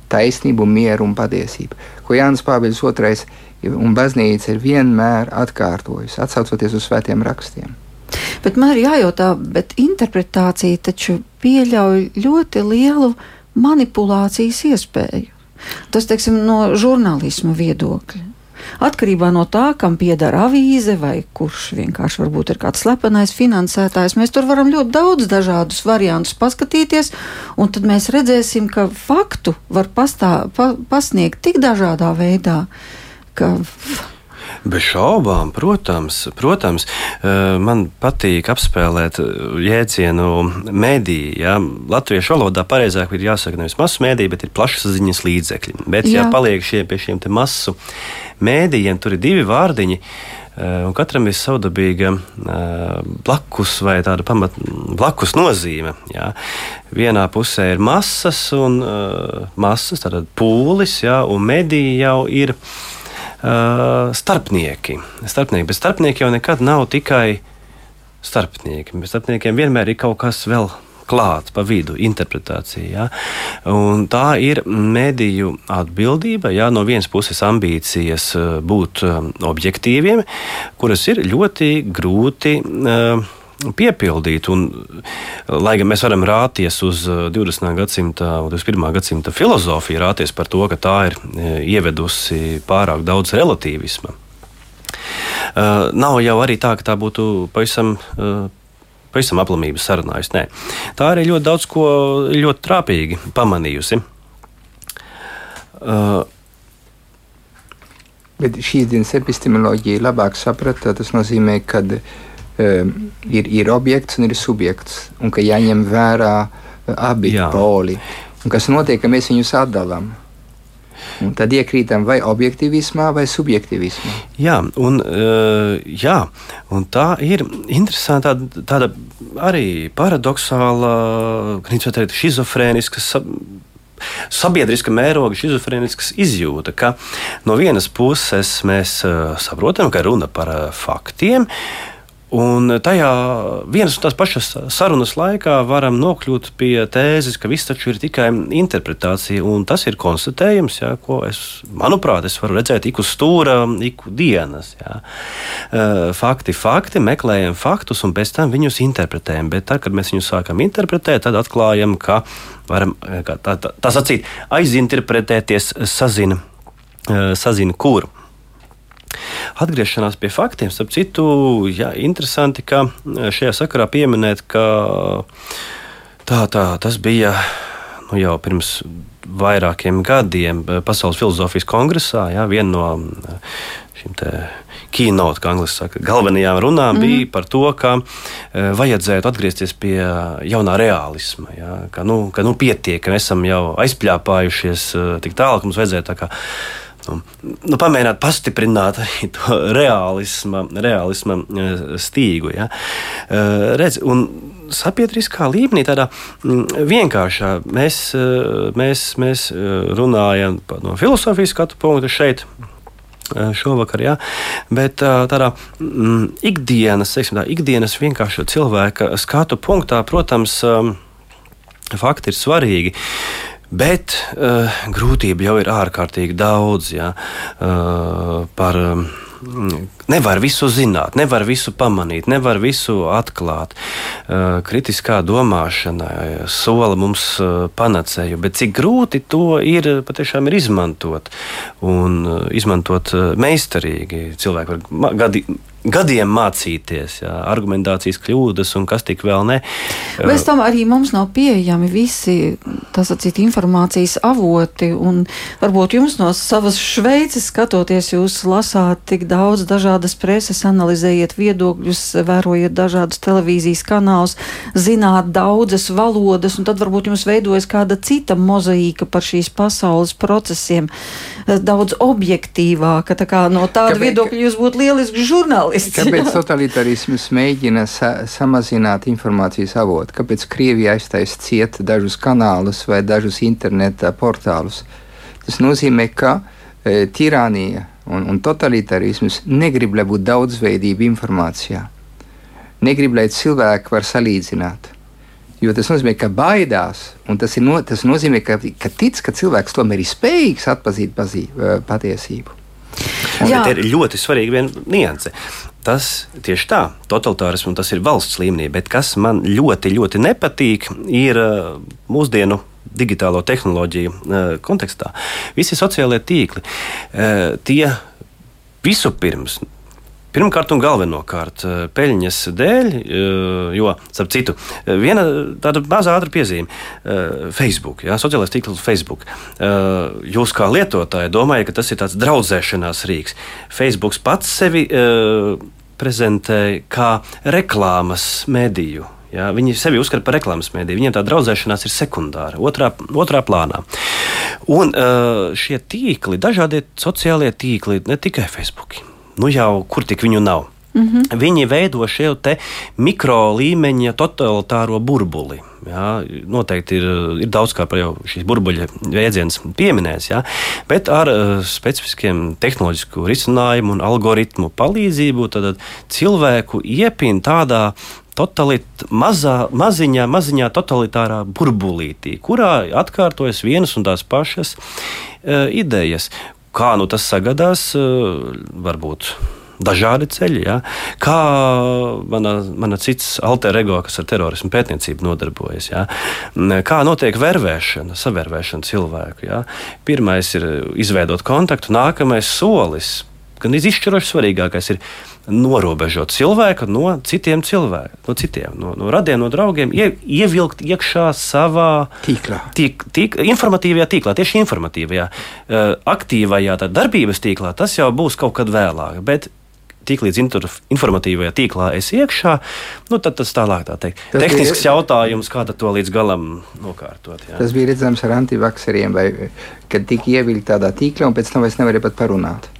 taisnību, mieru un patiesību. Ko Jānis Pāvils II un baznīca ir vienmēr atkārtojusi, atsaucoties uz svētiem rakstiem. Bet man ir jājautā, bet interpretācija taču pieļauj ļoti lielu uh, manipulācijas iespēju. Tas, teiksim, no žurnālisma viedokļa. Atkarībā no tā, kam pieder avīze vai kurš vienkārši varbūt ir kāds slepenais finansētājs, mēs tur varam ļoti daudz dažādus variantus paskatīties, un tad mēs redzēsim, ka faktu var pastā, pa, pasniegt tik dažādā veidā, ka Bez šaubām, protams, protams, eh, man patīk apspēlēt eh, jēdzienu mēdīju. Ja? Latviešu valodā pareizāk ir jāsaka nevis masu mēdīja, bet ir plašsaziņas līdzekļi. Bet, Jā. ja paliek šie, pie šiem masu mēdījiem, tur ir divi vārdiņi. Eh, un katram ir savdabīga blakus vai tāda pamat blakus nozīme. Jā. Vienā pusē ir masas un masas, tātad pūlis, jā, un mediji jau ir uh, starpnieki. starpnieki. Bet starpnieki jau nekad nav tikai starpnieki. Bez starpniekiem vienmēr ir kaut kas vēl klāts pa vidu, interpretācija. Ja? Un tā ir mediju atbildība. Ja? No vienas puses ambīcijas būt objektīviem, kuras ir ļoti grūti. Uh, piepildīt. Un, lai gan mēs varam rāties uz 20. gadsimta, 21. gadsimta filozofiju, rāties par to, ka tā ir ievedusi pārāk daudz relativisma. Nav jau arī tā, ka tā būtu pavisam pavisam aplamības sarunājusi. Nē. Tā arī ļoti daudz ko ļoti trāpīgi pamanījusi. Uh, Bet šīs dienas epistemoloģija labāk saprata, tas nozīmē, ka ir, ir objekts un ir subjekts, un ka jāņem vērā uh, abi Jā. poli. Un kas notiek, ka mēs viņus atdalām? Un tad iekrītam vai objektivismā, vai subjektivismā. Jā, un, uh, jā, un tā ir interesanta, tāda, arī paradoxāla, kā teikt, schizofrēniska sabiedriska mēroga schizofrēniskas izjūta, ka no vienas puses mēs uh, saprotam, ka runa par uh, faktiem. Un tajā vienas un tās pašas sarunas laikā varam nokļūt pie tēzes, ka viss taču ir tikai interpretācija. Un tas ir konstatējums, jā, ko es, manuprāt, es varu redzēt ik uz stūra, ik dienas. Jā. Fakti, fakti, meklējam faktus un pēc tam viņus interpretējam. Bet tad, kad mēs viņus sākam interpretēt, tad atklājam, ka varam tā, tā, tā sacīt, aizinterpretēties, sazina, sazina kuru. Atgriešanās pie faktiem, starp citu, jā, interesanti, ka e, šajā sakarā pieminēt, ka tā, tā, tas bija nu, jau pirms vairākiem gadiem Pasaules filozofijas kongresā. Jā, viena no e, šīm keynote, kā angļuiski saka, galvenajām runām mm. bija par to, ka e, vajadzētu atgriezties pie jaunā realisma. Jā, ka, nu, ka nu, pietiek, ka mēs esam jau aizpļāpājušies tik tālu, ka mums vajadzētu tā kā nu, nu, pamēģināt pastiprināt to realisma, realisma e, stīgu. Ja. E, redz, sabiedriskā līmenī, tādā vienkāršā, mēs, e, mēs, mēs runājam no filozofijas skatu punkta šeit šovakar, ja? bet tādā ikdienas, teiksim, tā, ikdienas vienkārša cilvēka skatu punktā, protams, fakti ir svarīgi. Bet uh, grūtību jau ir ārkārtīgi daudz ja, uh, par. Um, Nevar visu zināt, nevar visu pamanīt, nevar visu atklāt. Uh, kritiskā domāšana sola mums uh, panacēju, bet cik grūti to ir patiešām ir izmantot un uh, izmantot meistarīgi. Cilvēki var gadi, gadiem mācīties, jā, argumentācijas kļūdas un kas tik vēl ne. Bez tam arī mums nav pieejami visi sacīt, informācijas avoti. Varbūt jums no savas Šveices skatoties, jūs lasāt tik daudz dažādas preses, analizējiet viedokļus, vērojiet dažādus televīzijas kanālus, zināt daudzas valodas, un tad varbūt jums veidojas kāda cita mozaīka par šīs pasaules procesiem, daudz objektīvāka. Tā kā no tāda Kāpēc? viedokļa jūs būtu lielisks žurnālists žurnālists. Kāpēc totalitarisms mēģina sa samazināt informācijas avotu? Kāpēc Krievija aiztaisa ciet dažus kanālus vai dažus interneta portālus? Tas nozīmē, ka e, tirānija un, un totalitarisms negrib, lai būtu daudzveidība informācijā. Negrib, lai cilvēki var salīdzināt. Jo tas nozīmē, ka baidās, un tas, no, tas nozīmē, ka, ka tic, ka cilvēks tomēr ir spējīgs atpazīt pazī, e, patiesību. Bet ir ļoti svarīga viena nianse. Tas tieši tā, totalitārisms, un tas ir valsts līmenī. Bet kas man ļoti, ļoti nepatīk, ir uh, mūsdienu digitālo tehnoloģiju uh, kontekstā. Visi sociālie tīkli, tie vispirms Pirmkārt, un galvenokārt, eh, peļņas dēļ, eh, jo, starp citu, eh, viena tāda maza ātrā piezīme - Facebook, jā, sociālais tīkls Facebook. Jūs kā lietotāji domājat, ka tas ir tāds draudzēšanās rīks. Facebook pats sevi prezentē kā reklāmas mediju. Ja, viņi sevi uzskata par reklāmas mēdīju. Viņiem tā draudzēšanās ir sekundāra, otrā, otrā plānā. Un šie tīkli, dažādie sociālie tīkli, ne tikai Facebook nu jau kur tik viņu nav. Mm -hmm. Viņi veido šo mikro līmeņa totalitāro burbuli. Jā, noteikti ir, ir daudz kā par šīs burbuļa jēdziens pieminēts, jā, bet ar uh, specifiskiem tehnoloģisku risinājumu un algoritmu palīdzību tad cilvēku iepina tādā totalit, mazā, maziņā, maziņā totalitārā burbulītī, kurā atkārtojas vienas un tās pašas uh, idejas. Kā nu tas sagadās, eh, varbūt dažādi ceļi. Ja? Kā mana, mana cits alter ego, kas ar terorismu pētniecību nodarbojas, ja? kā notiek vervēšana, savērvēšana cilvēku. Ja? Pirmais ir izveidot kontaktu, nākamais solis. Gan izšķiroši svarīgākais ir norobežot cilvēku no citiem cilvēkiem, no citiem, no, no radiem, no draugiem, ie, ievilkt iekšā savā tīklā. Tīk, tīk, informatīvajā tīklā, tieši informatīvajā, uh, aktīvajā darbības tīklā. Tas jau būs kaut kad vēlāk. Bet tiklīdz informatīvajā tīklā es iekšā, nu, tad tas tālāk tā teikt. Tas Tehnisks bija, jautājums, kā to līdz galam nokārtot. Jā. Tas bija redzams ar antivakseriem, vai, kad tika ievilkti tādā tīklā un pēc tam vairs nevarēja pat parunāt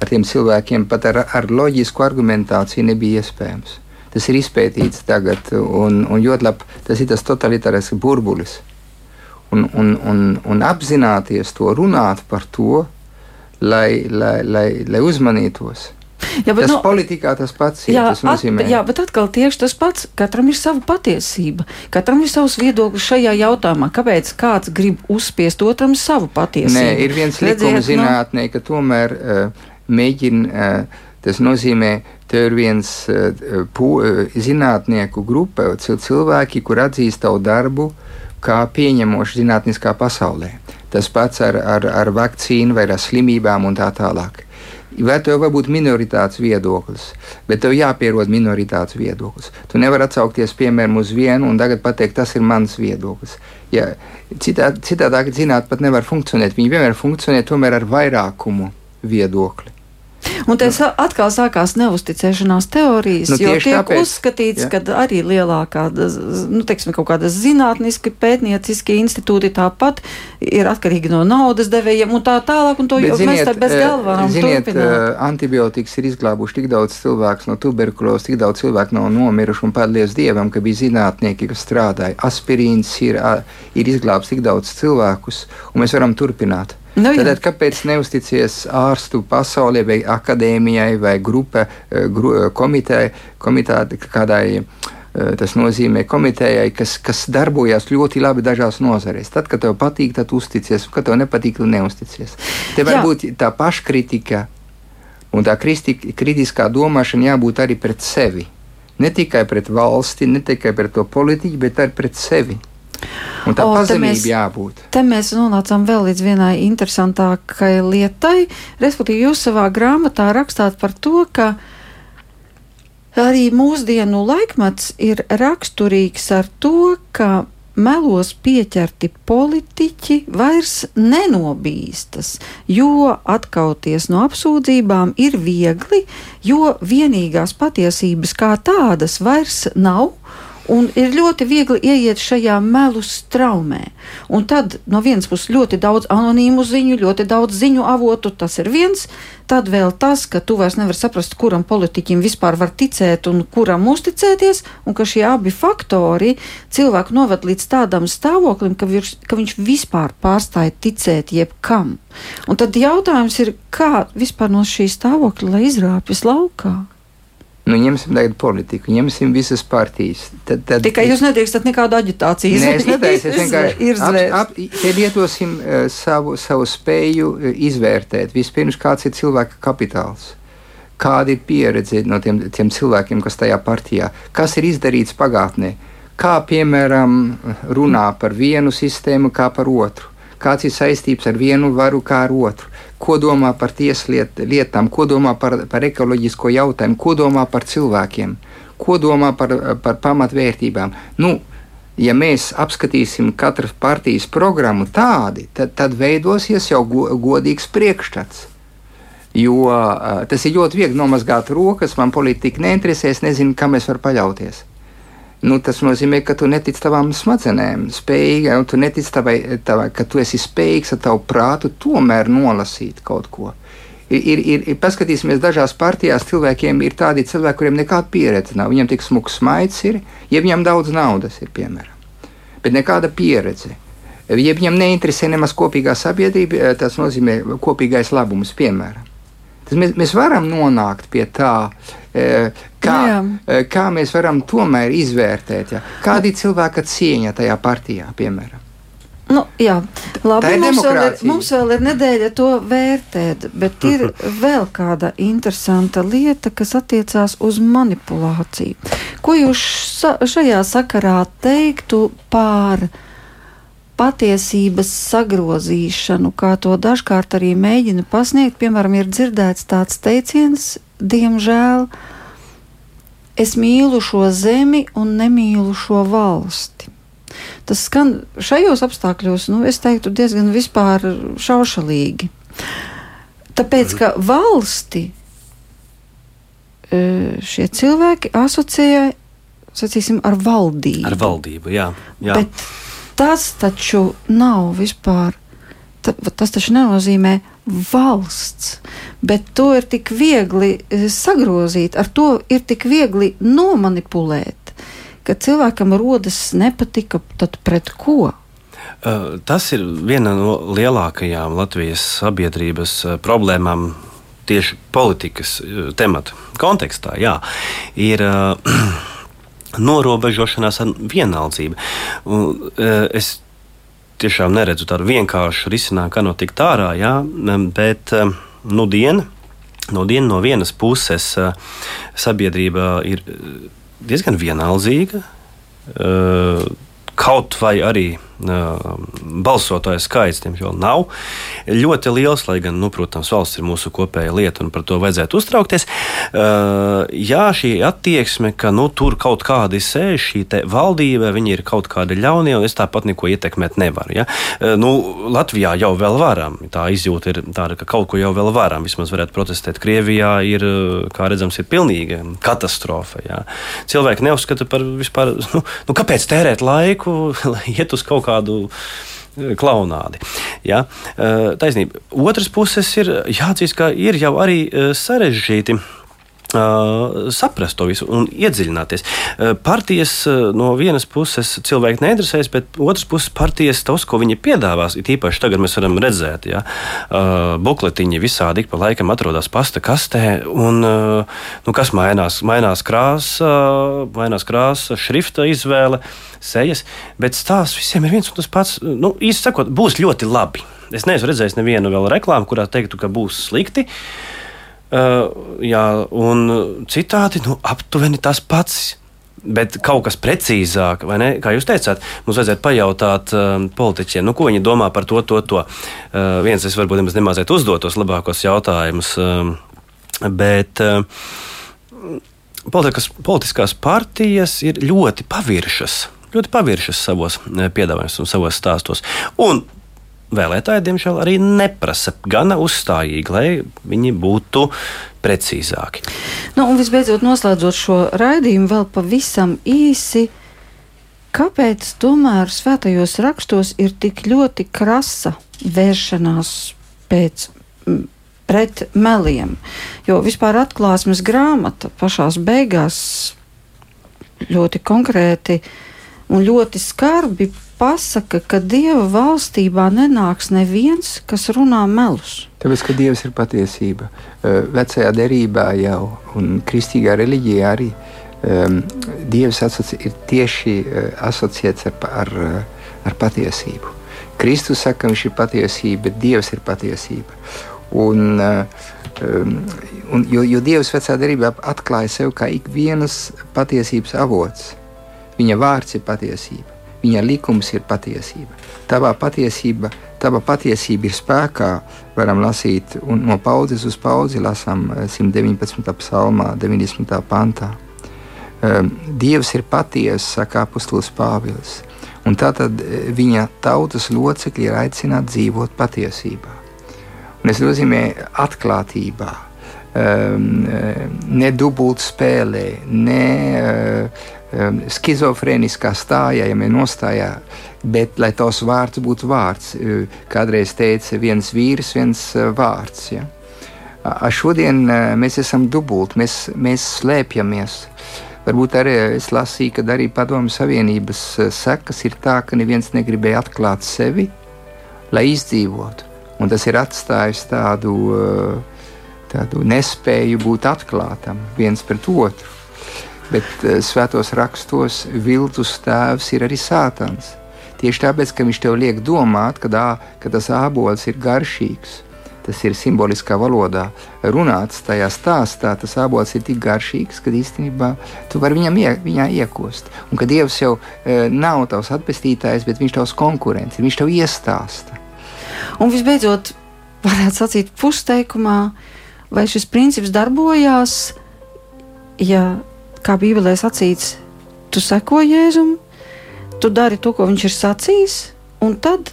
ar tiem cilvēkiem pat ar, ar loģisku argumentāciju nebija iespējams. Tas ir izpētīts tagad, un, un ļoti labi tas ir tas totalitārais burbulis. Un, un, un, un apzināties to, runāt par to, lai, lai, lai, lai uzmanītos. Jā, bet, tas nu, politikā tas pats ir. Jā, tas nozīmē. At, jā, bet atkal tieši tas pats. Katram ir sava patiesība. Katram ir savs viedoklis šajā jautājumā. Kāpēc kāds grib uzspiest otram savu patiesību? Nē, ir viens likuma nu- zinātnē, ka tomēr. Uh, mēģina. Tas nozīmē, ka ir viens zinātnieku grupa, cilvēki, kur atzīst tavu darbu kā pieņemošu zinātniskā pasaulē. Tas pats ar, ar, ar vakcīnu vai ar slimībām un tā tālāk. Vai tev var būt minoritātes viedoklis, bet tev jāpierod minoritātes viedoklis. Tu nevari atsaukties piemēram uz vienu un tagad pateikt, tas ir mans viedoklis. Ja, citā, citādāk zinātnē pat nevar funkcionēt. Viņi vienmēr funkcionē tomēr ar vairākumu viedokli. Un tas nu. atkal sākās neusticēšanās teorijas, nu, jo tiek tāpēc, uzskatīts, ka arī lielākā, nu, teiksim, kaut kāda zinātniski, pētnieciski institūti tāpat ir atkarīgi no naudas devējiem un tā tālāk, un to Bet, ziniet, mēs tad bez eh, galvām ziniet. Eh, antibiotikas ir izglābuši tik daudz cilvēku no tuberkulozes, tik daudz cilvēku nav nomiruši, un paldies Dievam, ka bija zinātnieki, kas strādāja. Aspirīns ir, ir izglābs tik daudz cilvēkus, un mēs varam turpināt. Nu, jā. Tad kāpēc neusticies ārstu pasaulē, vai akadēmijai, vai grupa, eh, gru, eh, komitē, komitē, kādai? Eh, tas nozīmē komitejai, kas, kas darbojas ļoti labi dažās nozarēs. Tad, kad tev patīk, tad uzticies, un kad tev nepatīk, tad neusticies. Te var Jā. būt tā paškritika un tā kritiskā domāšana jābūt arī pret sevi. Ne tikai pret valsti, ne tikai pret to politiķu, bet arī pret sevi. Un tā pazemība jābūt. Te mēs nonācām vēl līdz vienai interesantākai lietai. Respektīvi, jūs savā grāmatā rakstāt par to, ka arī mūsdienu laikmets ir raksturīgs ar to, ka melos pieķerti politiķi vairs nenobīstas, jo atkauties no apsūdzībām ir viegli, jo vienīgās patiesības kā tādas vairs nav Un ir ļoti viegli ieiet šajā melu straumē. Un tad no vienas puses ļoti daudz anonīmu ziņu, ļoti daudz ziņu avotu, tas ir viens. Tad vēl tas, ka tu vairs nevari saprast, kuram politiķim vispār var ticēt un kuram uzticēties, un ka šie abi faktori cilvēku noved līdz tādam stāvoklim, ka, virs, ka viņš vispār pārstāja ticēt jebkam. Un tad jautājums ir, kā vispār no šī stāvokļa izrāpjas laukā? Nu, ņemsim tagad politiku, ņemsim visas partijas. Tad, tad, Tikai jūs nedrīkstat nekādu aģitāciju izdarīt. Nē, es nedrīkstu. Es vienkārši ap, ap, te lietosim uh, savu, savu spēju uh, izvērtēt. Vispirms, kāds ir cilvēka kapitāls. Kāda ir pieredze no tiem, tiem cilvēkiem, kas tajā partijā, kas ir izdarīts pagātnē, kā piemēram runā par vienu sistēmu, kā par otru, kāds ir saistības ar vienu varu, kā ar otru ko domā par tieslietu lietām, ko domā par, par ekoloģisko jautājumu, ko domā par cilvēkiem, ko domā par, par pamatvērtībām. Nu, ja mēs apskatīsim katras partijas programmu tādi, tad, tad veidosies jau go, godīgs priekšstats. Jo tas ir ļoti viegli nomazgāt rokas, man politika neinteresē, es nezinu, kam es varu paļauties nu, tas nozīmē, ka tu netici tavām smadzenēm, spējīgai, un tu netici tavai, tavai, ka tu esi spējīgs ar tavu prātu tomēr nolasīt kaut ko. Ir, ir, ir paskatīsimies, dažās partijās cilvēkiem ir tādi cilvēki, kuriem nekāda pieredze nav. Viņiem tik smags smaids ir, ja viņam daudz naudas ir, piemēram, bet nekāda pieredze. Ja viņam neinteresē nemaz kopīgā sabiedrība, tas nozīmē kopīgais labums, piemēram. Mēs, mēs varam nonākt pie tā, e, kā, jā, jā. E, kā mēs varam tomēr izvērtēt, ja? kāda ir cilvēka cieņa tajā partijā, piemēram. Nu, jā, labi. Mums vēl ir, mums vēl ir nedēļa to vērtēt, bet ir vēl kāda interesanta lieta, kas attiecās uz manipulāciju. Ko jūs šajā sakarā teiktu par patiesības sagrozīšanu, kā to dažkārt arī mēģina pasniegt? Piemēram, ir dzirdēts tāds teiciens, diemžēl, es mīlu šo zemi un nemīlu šo valsti. Tas skan šajos apstākļos, nu, es teiktu, diezgan vispār šaušalīgi. Tāpēc, ka valsti e, šie cilvēki asociē sacīsim, ar valdību. Ar valdību, jā. jā. Bet tas taču nav vispār. Ta, tas taču nenozīmē valsts, bet to ir tik viegli e, sagrozīt, ar to ir tik viegli nomanipulēt ka cilvēkam rodas nepatika, pret ko? Uh, tas ir viena no lielākajām Latvijas sabiedrības uh, problēmām tieši politikas temata kontekstā. Jā, ir norobežošanās ar vienaldzību. Un, es tiešām neredzu tādu vienkāršu risinājumu, kā no tikt ārā, jā, bet nu, diena, no, diena no vienas puses sabiedrība ir diezgan vienaldzīga. Kaut vai arī balsotāju skaits, diemžēl, nav ļoti liels, lai gan, nu, protams, valsts ir mūsu kopēja lieta un par to vajadzētu uztraukties. Jā, šī attieksme, ka nu, tur kaut kādi sēž, šī valdība, viņi ir kaut kādi ļaunie, un es tāpat neko ietekmēt nevaru. Ja? Nu, Latvijā jau vēl varam, tā izjūta ir tāda, ka kaut ko jau vēl varam, vismaz varētu protestēt. Krievijā ir, kā redzams, ir pilnīga katastrofa. Ja? Cilvēki neuzskata par vispār, nu, nu kāpēc tērēt laiku, lai iet uz kaut kādu e, klaunādi. Ja? E, taisnība. Otras puses ir jāatzīst, ka ir jau arī e, sarežģīti Uh, saprast to visu un iedziļināties. Uh, partijas uh, no vienas puses cilvēki neinteresēs, bet otras puses partijas tos, ko viņi piedāvās, ir īpaši tagad mēs varam redzēt, ja bukletiņi visādi ik pa laikam atrodas pasta kastē, un nu, kas mainās? Mainās krāsa, mainās krāsa, šrifta izvēle, sejas, bet stāsts visiem ir viens un tas pats. Nu, īsti sakot, būs ļoti labi. Es neesmu redzējis nevienu vēl reklāmu, kurā teiktu, ka būs slikti. Uh, Uh, jā, un citādi nu, aptuveni tas pats. Bet kaut kas precīzāk, vai ne? Kā jūs teicāt, mums vajadzētu pajautāt uh, politiķiem, nu, ko viņi domā par to, to, to. Uh, viens, es varbūt nemaz nemazliet uzdot tos labākos jautājumus, uh, bet uh, politikas, politiskās partijas ir ļoti paviršas. Ļoti paviršas savos piedāvājumos un savos stāstos. Un vēlētāji, diemžēl, arī neprasa gana uzstājīgi, lai viņi būtu precīzāki. Nu, un visbeidzot, noslēdzot šo raidījumu, vēl pavisam īsi. Kāpēc tomēr svētajos rakstos ir tik ļoti krasa vēršanās pēc, pret meliem? Jo vispār atklāsmes grāmata pašā beigās ļoti konkrēti un ļoti skarbi pasaka, ka Dieva valstībā nenāks neviens, kas runā melus. Tāpēc, ka Dievs ir patiesība. Vecajā derībā jau un kristīgā reliģijā arī um, Dievs asoci, ir tieši asociēts ar, ar, ar patiesību. Kristus saka, ka viņš ir patiesība, bet Dievs ir patiesība. Un, um, un, jo, jo Dievs vecā derībā atklāja sev kā ikvienas patiesības avots. Viņa vārds ir patiesība. Viņa likums ir patiesība. Tavā patiesība, tava patiesība ir spēkā. Varam lasīt no paudzes uz paudzi, lasām 119. psalmā, 90. pantā. Ehm, Dievs ir patiesa, saka apustulis Pāvils. Un tātad e, viņa tautas locekļi ir aicināti dzīvot patiesībā. Un tas nozīmē atklātībā, um, ne dubult spēlē, ne uh, um, schizofrēniskā mēs nostājā, bet lai tos vārds būtu vārds. Uh, kādreiz teica viens vīrs, viens uh, vārds. Ja? A, šodien uh, mēs esam dubulti, mēs, mēs slēpjamies. Varbūt arī es lasīju, ka arī Padomju Savienības sekas ir tā, ka neviens negribēja atklāt sevi, lai izdzīvotu. Un tas ir atstājis tādu, tādu nespēju būt atklātam viens pret otru bet uh, svētos rakstos viltus tēvs ir arī sātans. Tieši tāpēc, ka viņš tev liek domāt, ka, ā, ka tas ābols ir garšīgs. Tas ir simboliskā valodā runāts tajā stāstā. Tas ābols ir tik garšīgs, ka īstenībā tu vari viņam ie, viņā iekost. Un ka Dievs jau e, nav tavs atpestītājs, bet viņš tavs konkurents, viņš tev iestāsta. Un visbeidzot, varētu sacīt pusteikumā, vai šis princips darbojās, ja, kā Bībelē sacīts, tu seko Jēzum, tu dari to, ko viņš ir sacījis, un tad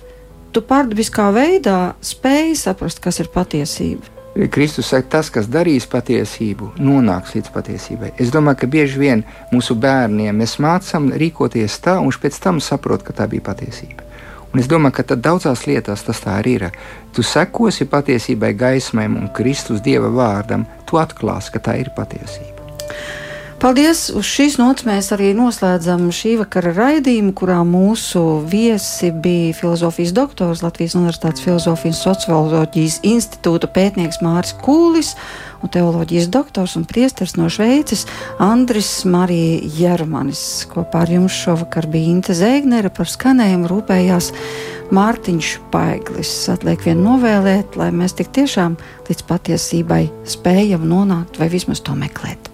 tu pārdabiskā veidā spēj saprast, kas ir patiesība. Kristus saka, tas, kas darīs patiesību, nonāks līdz patiesībai. Es domāju, ka bieži vien mūsu bērniem mēs mācām rīkoties tā, un viņš pēc tam saprot, ka tā bija patiesība. Un es domāju, ka daudzās lietās tas tā arī ir. Tu sekosi patiesībai, gaismai un Kristus Dieva vārdam, tu atklāsi, ka tā ir patiesība. Paldies! Uz šīs nots mēs arī noslēdzam šī vakara raidījumu, kurā mūsu viesi bija filozofijas doktors Latvijas Universitātes Filozofijas un Socioloģijas institūta pētnieks Māris Kūlis un teoloģijas doktors un priesteris no Šveices Andris Marija Jermanis. Kopā ar jums šovakar bija Inte Zēgnere par skanējumu rūpējās Mārtiņš Paiglis. Atliek vien novēlēt, lai mēs tik tiešām līdz patiesībai spējam nonākt vai vismaz to meklēt.